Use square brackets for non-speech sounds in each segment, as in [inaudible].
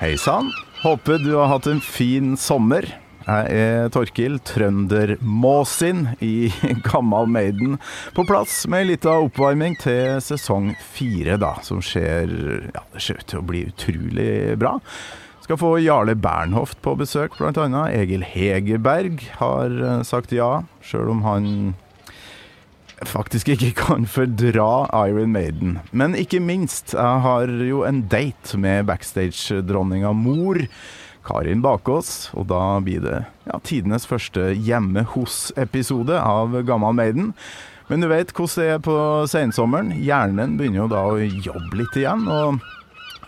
Hei sann. Håper du har hatt en fin sommer. Jeg er Torkil, trønder Måsin i [laughs] Gammal Maiden. På plass med ei lita oppvarming til sesong fire, da, som skjer Ja, det ser ut til å bli utrolig bra. Skal få Jarle Bernhoft på besøk, annet. Egil Hegerberg har eh, sagt ja, sjøl om han faktisk ikke kan fordra Iron Maiden. Men ikke minst, jeg har jo en date med backstage-dronninga mor. Karin Bakås, og da blir det ja, tidenes første hjemme hos-episode av Gammal Maiden. Men du vet hvordan det er på sensommeren. Hjernen begynner jo da å jobbe litt igjen. og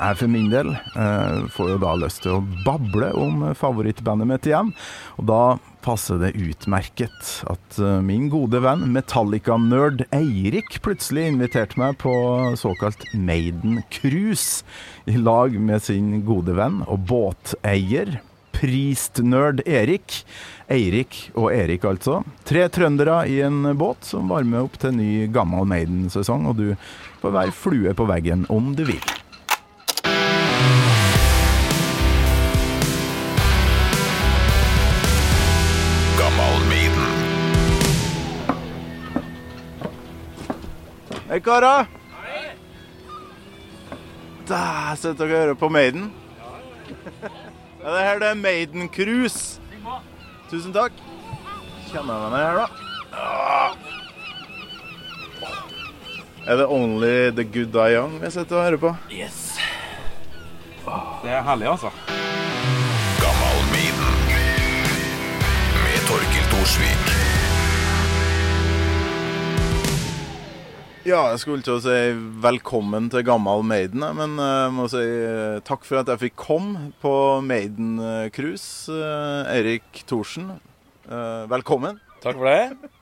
jeg for min del eh, får jo da lyst til å bable om favorittbandet mitt igjen. Og da passer det utmerket at eh, min gode venn Metallica-nerd Eirik plutselig inviterte meg på såkalt Maiden Cruise i lag med sin gode venn og båteier. Priest-nerd Erik. Eirik og Erik, altså. Tre trøndere i en båt som varmer opp til ny Gammal Maiden-sesong, og du får være flue på veggen om du vil. Hei, karer. Der sitter dere og hører på Maiden. Ja, det her det er Maiden Cruise. Tusen takk. Kjenner jeg meg her, da? Er det Only the Good Die Young vi sitter og hører på? Yes. Det er herlig, altså. Gammalmiden Med Torkil Thorsvik. Ja, jeg skulle til å si velkommen til Gammal Maiden, men jeg må si eh, takk for at jeg fikk komme på Maiden eh, Cruise. Eh, Erik Thorsen, eh, velkommen. Takk for det.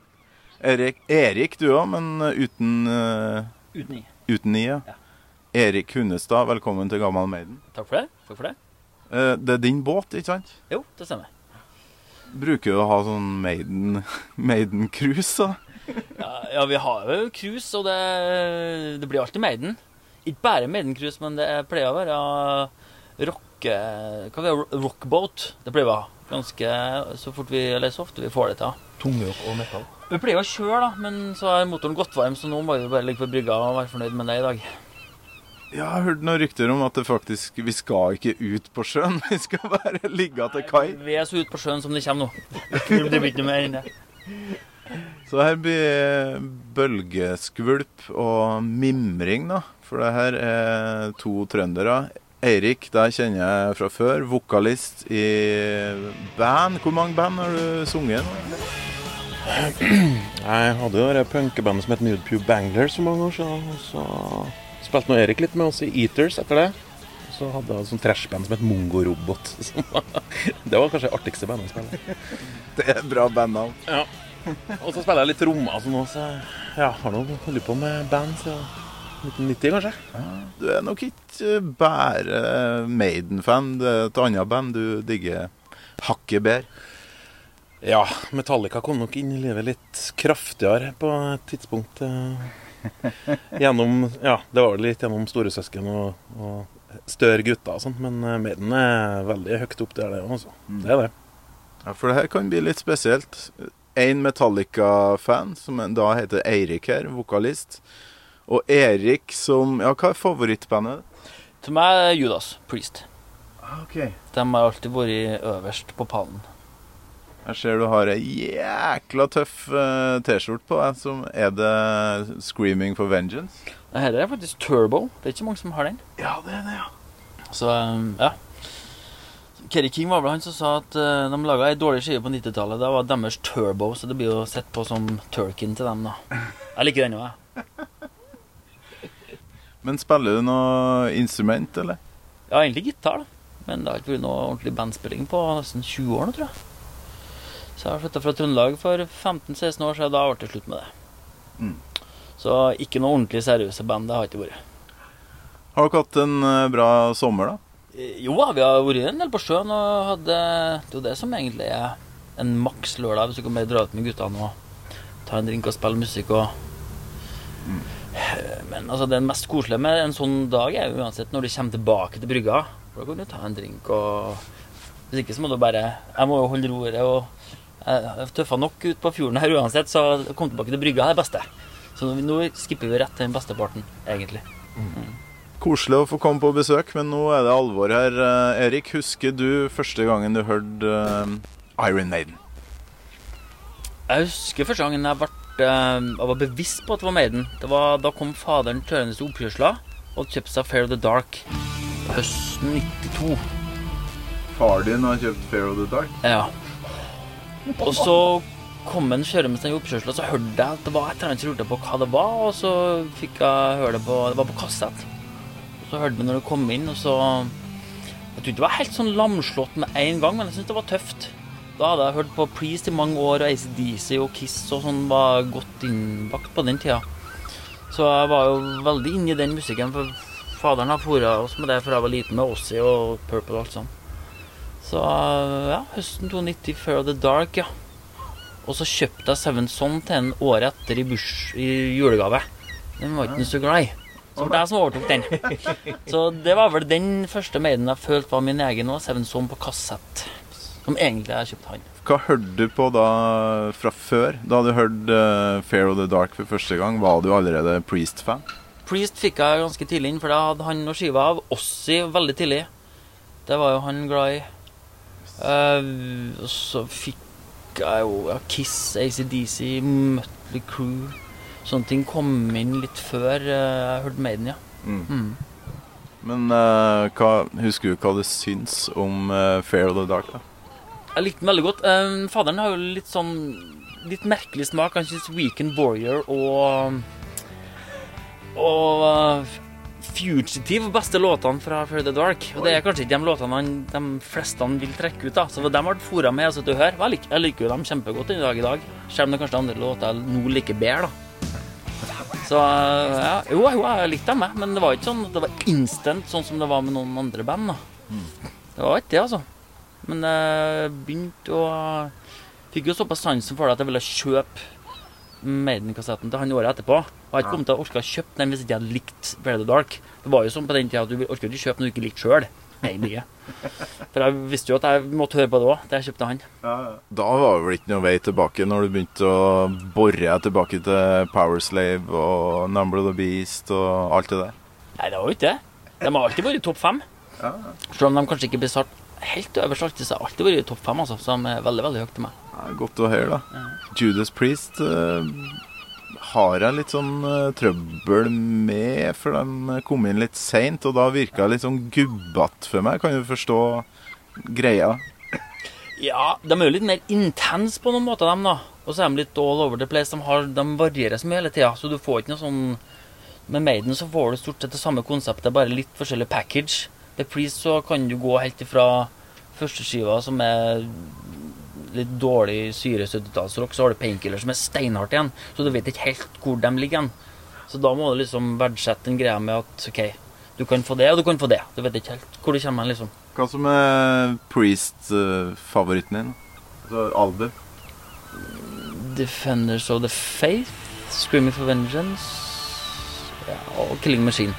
Erik, Erik du òg, men uten, eh, Uten i. uten i. Ja. Ja. Erik Hunnestad, velkommen til Gammal Maiden. Takk for det. Takk for det. Eh, det er din båt, ikke sant? Jo, det stemmer. Bruker du å ha sånn Maiden, [laughs] Maiden Cruise, da? Ja, ja vi har jo cruise, og det, det blir alltid Maiden. Ikke bare Maiden-cruise, men det pleier å være rock... Hva er det? rockboat. Det pleier å være Ganske så fort vi, eller så ofte vi får det til. Tungrock og metall. Vi pleier å kjøre, da, men så er motoren godt varm, så nå må vi bare ligge på brygga og være fornøyd med det i dag. Ja, jeg har hørt noen rykter om at det faktisk Vi skal ikke ut på sjøen, [laughs] vi skal bare ligge til kai. Vi er så ute på sjøen som det kommer nå. Det blir ikke noe mer enn det. Så her blir bølgeskvulp og mimring, da. For det her er to trøndere. Eirik, der kjenner jeg fra før. Vokalist i band. Hvor mange band har du sunget? nå? [clears throat] Jeg hadde jo det punkebandet som het Nude Pew Bangler så mange år siden. Så spilte nå Erik litt med oss i Eaters etter det. Så hadde jeg sånn trashband som het Mongo Robot. som [laughs] var- Det var kanskje det artigste bandet å spille. [laughs] Det er bra bandnavn. Ja. Og så spiller jeg litt trommer og nå også. så Ja, har nå holdt på med band siden 1990, kanskje. Du er nok ikke bare Maiden-fan. Det er et annet band du digger hakket bedre. Ja, Metallica kom nok inn i livet litt kraftigere på et tidspunkt. [laughs] Gjennom Ja, det var litt gjennom storesøsken og, og større gutter og sånn, men eh, Maiden er veldig høyt opp der, det òg, altså. Det er det. Ja, For det her kan bli litt spesielt. En Metallica-fan, som da heter Eirik her, vokalist. Og Erik som Ja, hva er favorittbandet? Til meg er Judas Priest. Ok. De har alltid vært øverst på pallen. Jeg ser du har ei jækla tøff uh, T-skjorte på deg. Som er det 'Screaming for Vengeance'? Dette er faktisk turbo. Det er ikke mange som har den. Ja, det er det, ja. Så um, ja. Kerry King var vel han som sa at uh, de laga ei dårlig skive på 90-tallet. Da var deres turbo, så det blir jo sett på som Turkin til dem, da. Jeg liker den òg, jeg. [laughs] Men spiller du noe instrument, eller? Ja, egentlig gitar, da. Men det har ikke vært noe ordentlig bandspilling på nesten 20 år nå, tror jeg. Så jeg flytta fra Trøndelag for 15-16 år siden. Da ble det slutt med det. Mm. Så ikke noe ordentlig seriøse band. Det har ikke vært. Har dere hatt en eh, bra sommer, da? Eh, Jo da, vi har vært en del på sjøen og hadde Det er jo det som egentlig er en maks lørdag, hvis du kan bare dra ut med guttene og ta en drink og spille musikk og Men altså, det mest koselige med en sånn dag er jo uansett når du kommer tilbake til brygga, da kan du ta en drink og Hvis ikke så må du bare Jeg må jo holde roret og Jeg tøffa nok ut på fjorden her uansett, så å komme tilbake til brygga er det beste. Så nå, skipper vi rett til den beste parten, egentlig. Koselig å få komme på besøk, men nå er det alvor her. Eh, Erik, husker du første gangen du hørte uh, Iron Maiden? Jeg husker første gangen jeg, ble, eh, jeg var bevisst på at det var Maiden. Det var, da kom faderen kjørende til oppkjørsla og kjøpte seg Fair of the Dark høsten 92. Far din har kjøpt Fair of the Dark. Ja. [laughs] Og så kom en kjørende med seg i og så hørte jeg at det var et eller annet som lurte på hva det var, og så fikk jeg høre det på Det var på kassett. Og så hørte vi når det kom inn, og så Jeg tror det var helt sånn lamslått med en gang, men jeg syntes det var tøft. Da hadde jeg hørt på Priest i mange år, og ACDC og Kiss og sånn var godt innbakt på den tida. Så jeg var jo veldig inne i den musikken, for faderen har fora oss med det fra jeg var liten, med Ossie og Purple og alt sånt. Så ja, høsten 290 Fair of the Dark, ja. Og så kjøpte jeg Seven Son til en året etter i, bush, i julegave. Den var ikke så glad i. Så det var jeg som overtok den. Så det var vel den første Maiden jeg følte var min egen òg. Seven Son på kassett. Som egentlig jeg kjøpte han. Hva hørte du på da fra før? Da du hørte uh, Fair of the Dark for første gang, var du allerede Priest-fan? Priest fikk jeg ganske tidlig inn, for da hadde han noe skive av Ossie veldig tidlig. Det var jo han glad i. Og så fikk jeg jo ja, Kiss, ACDC, Mutley Crew. Sånne ting kom inn litt før uh, jeg hørte Maiden, ja. Mm. Men uh, hva, husker du hva du syns om Fair of the Dark? da? Jeg likte den veldig godt. Faderen har jo litt sånn Litt merkelig smak. Han syns Weekend Warrior og Og Fugitive beste låtene fra Fair the Dark. Og det er kanskje ikke de låtene han, de fleste vil trekke ut. da Så de ble fora med altså, du å høre. Jeg liker, jeg liker jo dem kjempegodt den dag i dag. Selv om det kanskje er andre låter jeg nå liker bedre. da Så ja, jo, jo, jeg likte dem, jeg. Men det var ikke sånn Det var instant, sånn som det var med noen andre band. da Det var ikke det, altså. Men jeg begynte å Fikk jo såpass sansen for det at jeg ville kjøpe Maiden-kassetten til han året etterpå. Og jeg har ikke kommet til å orke å kjøpe den hvis ikke jeg hadde likt Fair the Dark. Det var jo sånn på den tida at du orker ikke kjøpe noe du ikke likte sjøl. For jeg visste jo at jeg måtte høre på det òg, da jeg kjøpte han. Da var det vel ikke noe vei tilbake når du begynte å bore tilbake til Powerslave og Number of the Beast og alt det der? Nei, det var jo ikke det. De har alltid vært i topp fem. Selv om de kanskje ikke blir satt helt øverst, alltid, så har alltid vært i topp fem, altså. Så de er veldig, veldig høye til meg. Ja, godt å høre, da. Judas Priest eh, har jeg litt sånn uh, trøbbel med, for de kom inn litt seint, og da virka litt sånn gubbete for meg. Kan du forstå greia? Ja, de er jo litt mer intense på noen måter, dem da. Og så er de litt all over the place. De, har, de varierer så mye hele tida, så du får ikke noe sånn Med Maiden så får du stort sett det samme konseptet, bare litt forskjellig package. Med Please så kan du gå helt ifra førsteskiva, som er litt dårlig syre 70-tallsrock, så har du Painkiller, som er steinhardt igjen. Så du vet ikke helt hvor de ligger igjen. Så da må du liksom verdsette den greia med at OK, du kan få det, og du kan få det. Du vet ikke helt hvor det kommer hen, liksom. Hva som er Priest-favoritten din? Altså album? Defenders of the Faith, Screaming for Vengeance ja, og Killing Machine.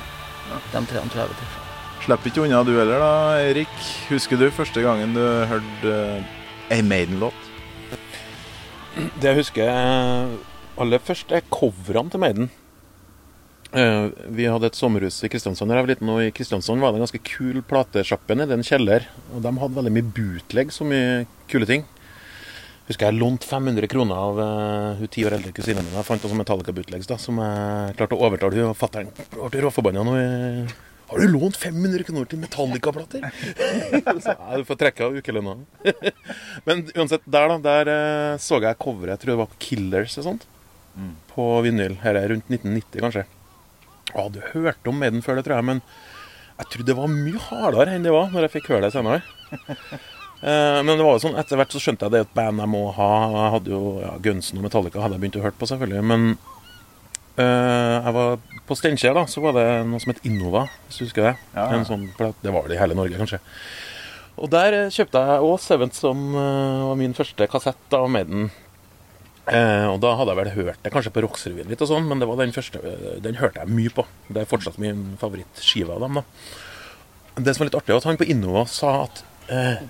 De tre tror jeg vet. Slipper ikke unna du heller, da, Erik. Husker du første gangen du hørte uh, ei Maiden-låt? Det jeg husker eh, aller først, er coverne til Maiden. Eh, Vi hadde et sommerhus i Kristiansand da jeg var liten, og i Kristiansand var det en ganske kul platesjappe nede i en kjeller. Og de hadde veldig mye bootleg, så mye kule ting. Husker jeg lånte 500 kroner av uh, hun ti år eldre kusina mi. Jeg fant noen Metallica bootlegs da, som jeg klarte å overtale hun og fatter'n. Ble råforbanna nå. eh, Har du lånt 500 kroner til Metallica-plater? [laughs] Ja, du får trekke av ukelønna. [laughs] Men uansett, der da, der eh, så jeg coveret, jeg tror det var Killers og sånt, på vinyl. Her er rundt 1990, kanskje. Jeg hadde hørt om Maiden før det, tror jeg, men jeg trodde det var mye hardere enn det var når jeg fikk høre det senere. [laughs] Eh, men det var jo sånn, etter hvert så skjønte jeg det er et band jeg må ha. Jeg hadde jo ja, Gunsen og Metallica hadde jeg begynt å høre på, selvfølgelig. Men jeg var på Steinkjer, da, så var det noe som het Innova, hvis du husker det. Ja. En sånn, det var det i hele Norge, kanskje. Og der eh, kjøpte jeg òg Seventh, som eh, var min første kassett av Maiden. Eh, og da hadde jeg vel hørt det kanskje på Rocksrevyen litt og sånn, men det var den første eh, Den hørte jeg mye på. Det er fortsatt min favorittskive av dem, da. Det som var litt artig, var at han på Innova sa at eh,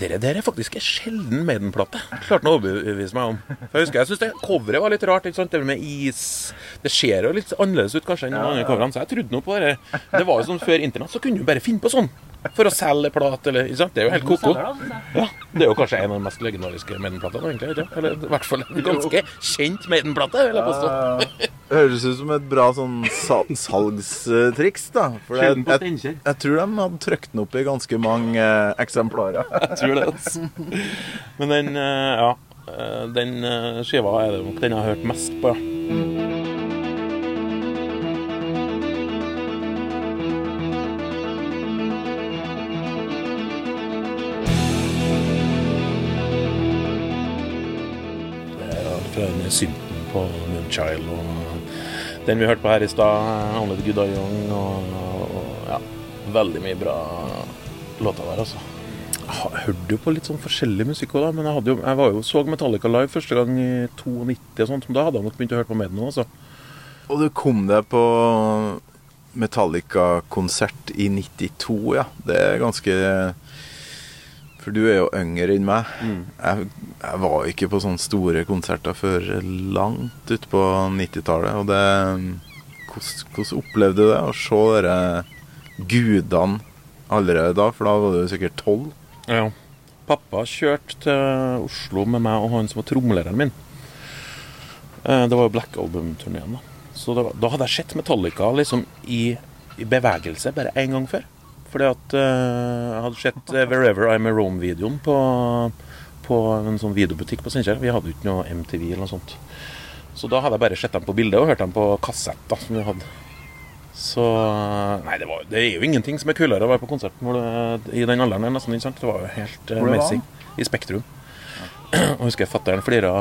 dere dere er faktisk en sjelden Maiden-plate. Klarte han å overbevise meg om. For jeg husker, jeg syns coveret var litt rart. ikke sant? Det med is Det ser jo litt annerledes ut kanskje enn de andre coverne. så jeg trodde nå på det. Det var jo sånn før internett, så kunne du bare finne på sånn. For å selge plate, eller ikke sant? Det er jo helt ko-ko. Ja, det er jo kanskje en av de mest legendariske Maiden-platene, egentlig. ikke? Eller i hvert fall en ganske kjent Maiden-plate, vil jeg påstå. Høres ut som et bra sånn sal salgstriks, da. For jeg, jeg, jeg tror de hadde trykt den opp i ganske mange eh, eksemplarer. [laughs] Jeg tror det. Altså. Men den, eh, ja. eh, Den eh, skiva er det nok den jeg har hørt mest på. ja. Fra denne synten på Moonchild og den vi hørte på her i stad, Only the Good Are Young, og, og ja, veldig mye bra låter der, altså. Jeg hørte jo på litt sånn forskjellig musikk òg, da, men jeg, hadde jo, jeg var jo så Metallica live første gang i 92 og sånt, men da hadde jeg nok begynt å høre på Maiden òg, altså. Og du kom deg på Metallica-konsert i 92, ja. Det er ganske For du er jo yngre enn meg. Jeg, jeg var ikke på sånne store konserter før langt utpå 90-tallet. Og det hvordan, hvordan opplevde du det å se dere gudene allerede da? For da var du sikkert tolv. Ja. Pappa kjørte til Oslo med meg og han som var trommelæreren min. Eh, Det var jo Black Album-turneen, da. Så var, da hadde jeg sett Metallica liksom i, i bevegelse bare én gang før. Fordi at eh, jeg hadde sett eh, Wherever I'm a Rome-videoen på, på en sånn videobutikk på Steinkjer. Vi hadde jo ikke noe MTV eller noe sånt. Så da hadde jeg bare sett dem på bildet og hørt dem på kassett. da, som vi hadde. Så Nei, det, var, det er jo ingenting som er kulere å være på konsert du, i den alderen. der, nesten, ikke sant? Det var jo helt uh, det amazing. I Spektrum. Og husker jeg fatter'n flira.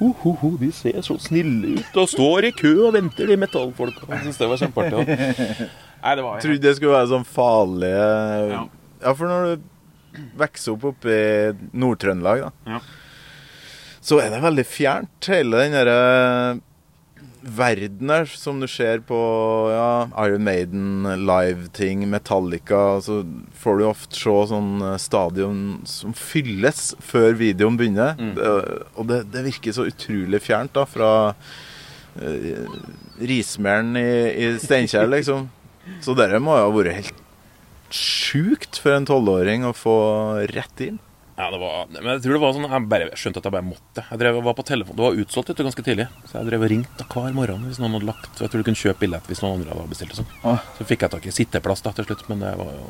Ho, ho, ho, de ser så snille ut og står i kø og venter, de metallfolka. Jeg synes det var kjempeartig. Nei, det var helt Trodde det skulle være sånn farlige Ja. ja, for når du vokser opp oppe i Nord-Trøndelag, da, Ja. så er det veldig fjernt, hele den derre verden der som du ser på ja, Iron Maiden, live-ting, Metallica. Så får du ofte se sånn eh, stadion som fylles før videoen begynner. Det, og det, det virker så utrolig fjernt da, fra uh, rismelen i, i Steinkjer, liksom. [laughs] Så dere må jo ha vært helt sjukt for en tolvåring å få rett inn. Ja, det var, men jeg tror det var sånn Jeg bare skjønte at jeg bare måtte. Jeg drev, var på telefon, Det var utsolgt vet du, ganske tidlig, så jeg drev og ringte hver morgen hvis noen hadde lagt Jeg tror du kunne kjøpe billett hvis noen andre hadde bestilt. sånn. Ah. Så fikk jeg tak i sitteplass da til slutt, men det var jo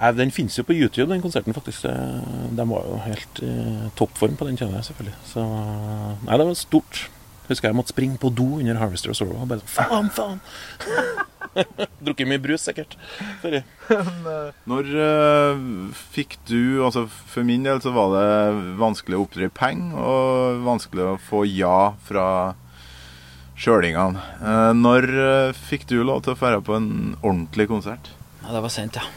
jeg, Den finnes jo på YouTube, den konserten, faktisk. Den var jo helt i toppform på den kjenner jeg, selvfølgelig. Så Nei, det var stort. Husker jeg måtte springe på do under Harvester og Sorrow og bare sånn Faen, faen! [laughs] Drukket mye brus, sikkert. Sorry. Når uh, fikk du Altså For min del så var det vanskelig å oppdrive penger, og vanskelig å få ja fra sjølingene. Uh, når uh, fikk du lov til å dra på en ordentlig konsert? Ja, det var sent, ja.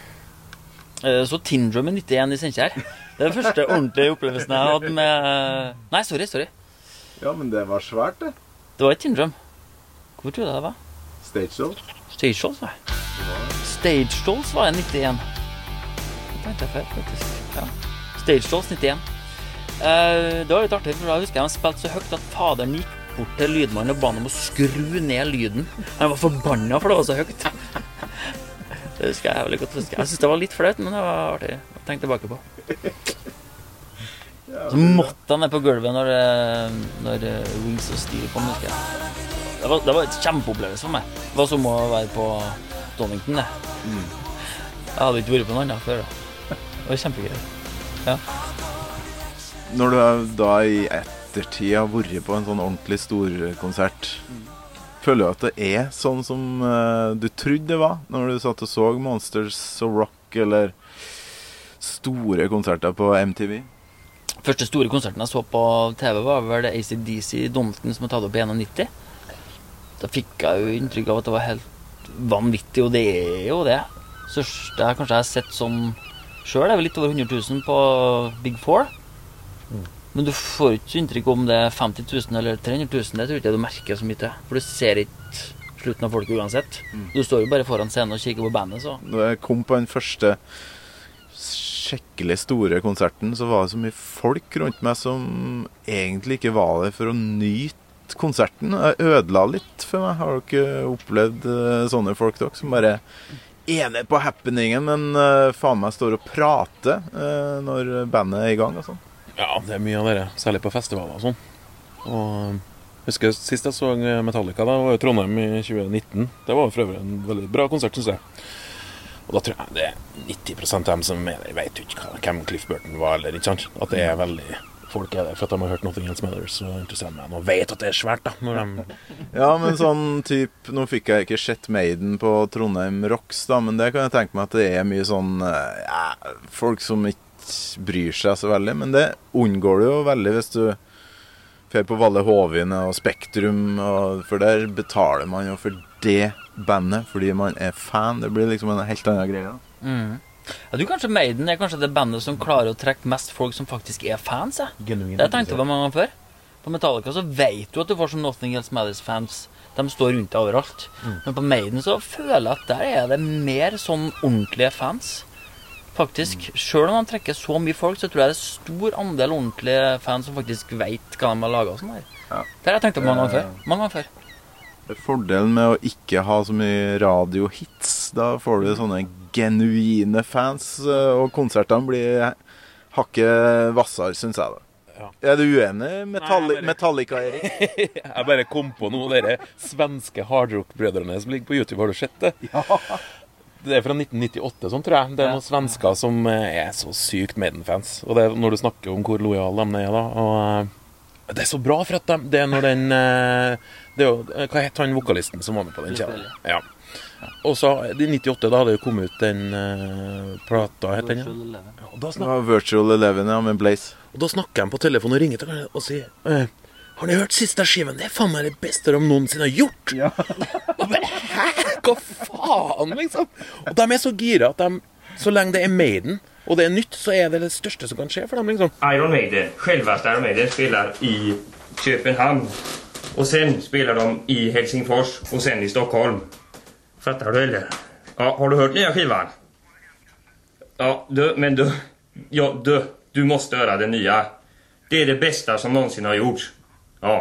Eh, Så Tindrum i 91 i Steinkjer. Det er den første ordentlige opplevelsen jeg hadde med Nei, sorry, sorry. Ja, men det var svært, det. Det var et Tindrum. Hvor tror du det var? Stage Dolls. Stage Dolls, var det. Stage Dolls var jeg 91. Det tenkte jeg feil, faktisk. Ja. Stage Dolls 91. Uh, det var litt artig, for da husker jeg han spilte så høyt at faderen gikk bort til lydmannen og ba ham om å skru ned lyden. Han var forbanna for det var så høyt. Det husker jeg veldig godt. Jeg syns det var litt flaut, men det var artig å tenke tilbake på. Så måtte han ned på gulvet når, eh, når eh, Wings og Steel kom, husker jeg. Det var, det var et kjempeopplevelse for meg. Det var som å være på Donington, det. Jeg hadde ikke vært på noen annen før. da. Det var kjempegøy. Ja. Når du da i ettertid har vært på en sånn ordentlig storkonsert, føler du at det er sånn som uh, du trodde det var når du satt og så Monsters og Rock eller store konserter på MTV? Første store konserten jeg så på TV, var vel ACDC i som har tatt opp i 91. Da fikk jeg jo inntrykk av at det var helt vanvittig, og det er jo det. Største jeg kanskje har sett sånn sjøl, er vel litt over 100 000 på Big Four. Men du får ikke inntrykk om det er 50 000 eller 300 000. Det tror jeg ikke du merker så mye til. For du ser ikke slutten av folket uansett. Du står jo bare foran scenen og kikker på bandet, så Da jeg kom på den første skikkelig store konserten, så var det så mye folk rundt meg som egentlig ikke var der for å nyte konserten. Jeg ødela litt for meg. Har dere opplevd eh, sånne folk, dere, som bare med på happeningen, men eh, faen meg står og prater eh, når bandet er i gang og sånn? Ja, det er mye av det, særlig på festivaler og sånn. Og husker sist jeg så Metallica, da var jo Trondheim i 2019. Det var for øvrig en veldig bra konsert, syns jeg. Og da tror jeg det er 90% av dem som er der, vet ikke hvem Cliff Burton var, eller ikke sant. At det er veldig Folk er der for at de har hørt Nothing Else Matters og interesserer meg og vet at det er svært, da. De Ja, men sånn typ Nå fikk jeg ikke sett Maiden på Trondheim Rocks, da, men det kan jeg tenke meg at det er mye sånn eh, ja, Folk som ikke bryr seg så veldig. Men det unngår du jo veldig hvis du drar på Valle Hovin og Spektrum, og, for der betaler man jo for det bandet fordi man er fan. Det blir liksom en helt annen greie. da. mm. Ja, du, kanskje Maiden er kanskje det bandet som klarer å trekke mest folk som faktisk er fans. Jeg. Genuine, Det har jeg tenkt over mange ganger før. På Metallica så vet du at du får som Nothing Else Matters-fans. De står rundt deg overalt. Men på Maiden så føler jeg at der er det mer sånn ordentlige fans. Faktisk. Sjøl om de trekker så mye folk, så tror jeg det er stor andel ordentlige fans som faktisk vet hva de har laga. Sånn. Ja. Det har jeg tenkt på mange ganger før. Mange ganger før. Fordelen med å ikke ha så mye radiohits. Da får du sånne genuine fans, eh, og konsertene blir hakket hvassere, syns jeg. da. Ja. Er du uenig, Metalli Nei, bare- Metallica, Erik? [laughs] Jeg bare kom på noe av dere svenske hardrock-brødrene som ligger på YouTube. Har du sett det? Det er fra 1998, sånn tror jeg. Det er noen svensker som eh, er så sykt Maiden-fans. Og det er når du snakker om hvor lojale de er, da. Og eh, det er så bra, for at de, det er når den eh, det er jo, Hva het han vokalisten som var med på den? kjeden? Ja. Og så i 98, da hadde jo kommet ut den uh, plata, het den? Ja. Og da Det ja, Virtual Eleven, ja, med Blaze. og da snakker de på telefonen og ringer til hverandre og sier eh, Har ni hørt siste skiven? Det er faen meg det beste de noensinne har gjort! Ja. [laughs] bare, Hæ? Hva faen, liksom? Og de er så gira at de, så lenge det er Maiden, og det er nytt, så er det det største som kan skje for dem, liksom. Iron Maiden, selveste Iron Maiden spiller i København. Og sen spiller de i Helsingfors og sen i Stockholm. Fattar du eller? Ja, har du hørt nye skiven? Ja, du, men du, ja, du, du måste høre den nye. Det er det beste som noensinne har gjorts. Ja.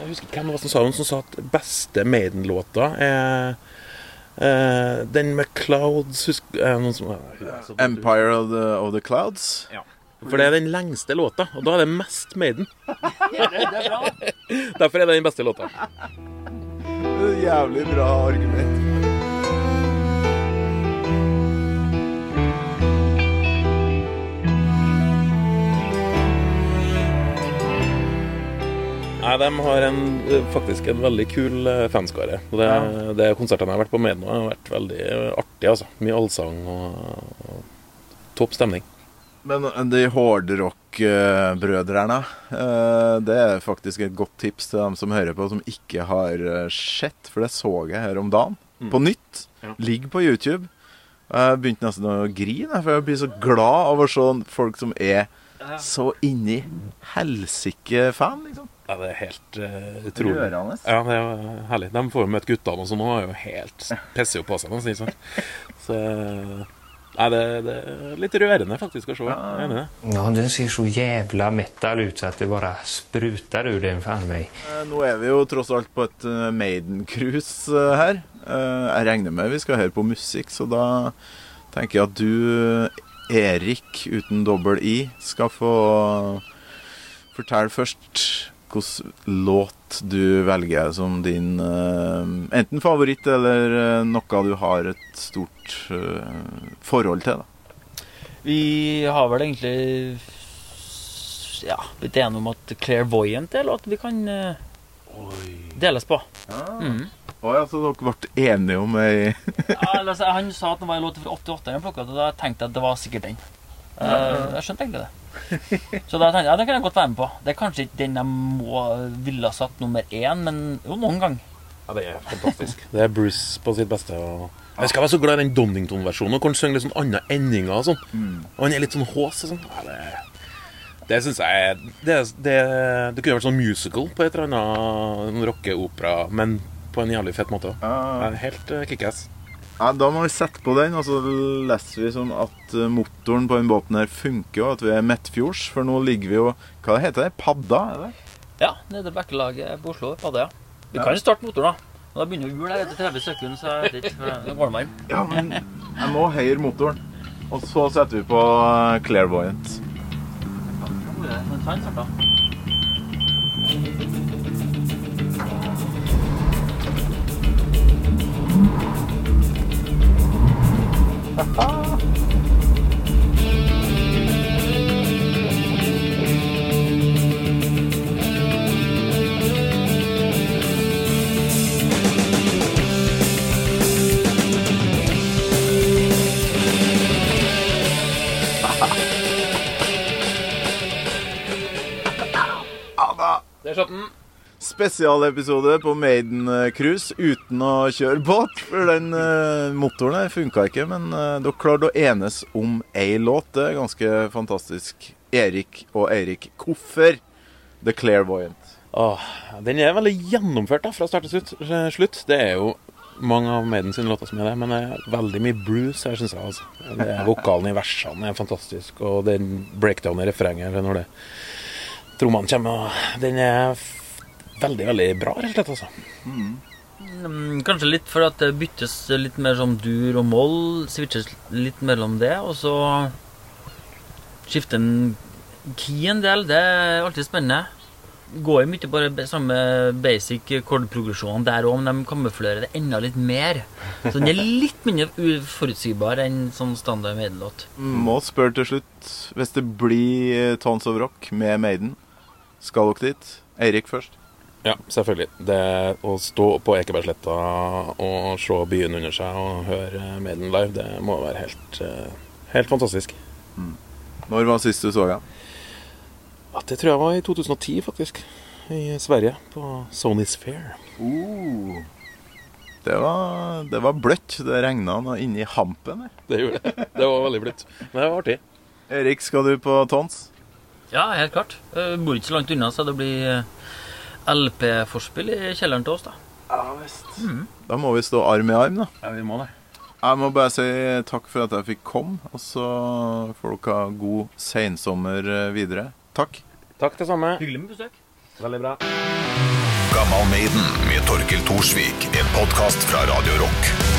Jeg husker hvem det var som sa som sa at beste Maiden-låta er Uh, den med Clouds husk, uh, som, Empire of the, of the Clouds. Ja. For det er den lengste låta, og da er det mest Maiden. [laughs] Derfor er det den beste låta. Jævlig bra argument. Nei, De har en, eh, faktisk en veldig kul eh, fanskare. Det, det Konsertene jeg har vært på med nå, har vært veldig artig. altså. Mye allsang og, og topp stemning. Men de hardrock-brødrene, eh, det er faktisk et godt tips til dem som hører på, som ikke har eh, sett. For det så jeg her om dagen. På nytt. Ja. Ligger på YouTube. Jeg begynte nesten å grine, for jeg blir så glad av å se folk som er så inni helsike fan, liksom. Ja, Det er helt uh, utrolig. Rørende. Ja, det er jo herlig. De får jo møte guttene også nå, er jo helt Pisser jo på seg. Nesten, sånn. Så Nei, det, det er litt rørende faktisk å se. Jeg er enig i det. Ja, den ser så jævla metal ut så det bare spruter ur den faen mig. Eh, Nå er vi jo tross alt på et eh, Maiden-cruise her. Eh, Jeg regner med vi skal høre på musikk, så da tenker jeg at du, Erik uten dobbel i, skal få fortelle først hvilken låt du velger som din eh, enten favoritt eller eh, noe du har et stort eh, forhold til. da. Vi har vel egentlig ja, blitt enige om at Clairvoyant er låt vi kan deles på. Mm. Å ja, så dere ble enige om ei [laughs] altså, han sa at det var en låt fra 88, han og da tenkte jeg at det var sikkert den. Eh, jeg skjønte egentlig det. Så da tenkte jeg ja, det kan jeg godt være med på. Det er kanskje ikke den jeg må ville ha satt nummer én, men jo, noen gang. Ja, Det er fantastisk. [laughs] Det er Bruce på sitt beste. Og jeg skal være så glad i den Donington-versjonen. Og han synger litt sånn andre endinger og sånn. Og han er litt sånn hås og sånn. Ja, det det syns jeg er det, det, det kunne vært sånn musical på et eller annet sånn rockeopera, men på en jævlig fet måte. Er helt uh, kickass. Ja, da må vi sette på den, og så leser vi som at eh, motoren på den båten her funker, og at vi er midtfjords. For nå ligger vi jo Hva heter det? Padda? Er det? Ja, nede Bekkelaget på Oslo. Padda, ja. Vi kan starte motoren, da. Men Da begynner hjulet etter 30 sekunder, så jeg vet ikke. for Det meg. Ja, men jeg må høyere motoren. Og så setter vi på eh, Clairvoyant. Ta en sant, da. Der er den. Spesialepisode på Maiden eh, uten å kjøre båt. For den eh, motoren her funka ikke, men eh, dere klarte å enes om ei låt. Det er ganske fantastisk. Erik og Eirik Koffer, The Clairvoyant. Åh, den er veldig gjennomført da, fra start til slutt. Det er jo mange av Maiden sine låter som er det, men det er veldig mye blues her, syns jeg. Altså. Det er Vokalen i versene er fantastisk, og den breakdown i refrenget når det trommene kommer, den er veldig, veldig bra, rett og slett. altså. Mm, Kanskje litt for at det byttes litt mer som dur og moll. Switches litt mellom det, og så skifter en key en del. Det er alltid spennende. Går jo mye bare samme basic kordprogresjon der òg, men de kamuflerer det enda litt mer. Så den er litt mindre uforutsigbar enn sånn standard Maiden-låt. Må spørre til slutt, hvis det blir Tons of Rock med Maiden, skal dere dit? Eirik først. Ja, selvfølgelig. Det å stå på Ekebergsletta og se byen under seg og høre Maiden live, det må være helt, eh, helt fantastisk. Når var sist du så ham? Ja, det tror jeg var i 2010, faktisk. I Sverige, på Sony's Fair. Uh, det, var, det var bløtt. Det regna noe inni hampen. Det gjorde det. Det var veldig bløtt. Men det var artig. Erik, skal du på Tons? Ja, helt klart. Jeg bor ikke så langt unna, så det blir eh, LP-forspill i kjelleren til oss, da. Ja visst. Da må vi stå arm i arm, da. Ja, vi må det. Jeg må bare si takk for at jeg fikk komme, og så får dere ha god seinsommer eh, videre. Takk. Takk det samme. Hyggelig med besøk. Veldig bra. Gammal Maiden med Torkil Thorsvik. En podkast fra Radio Rock.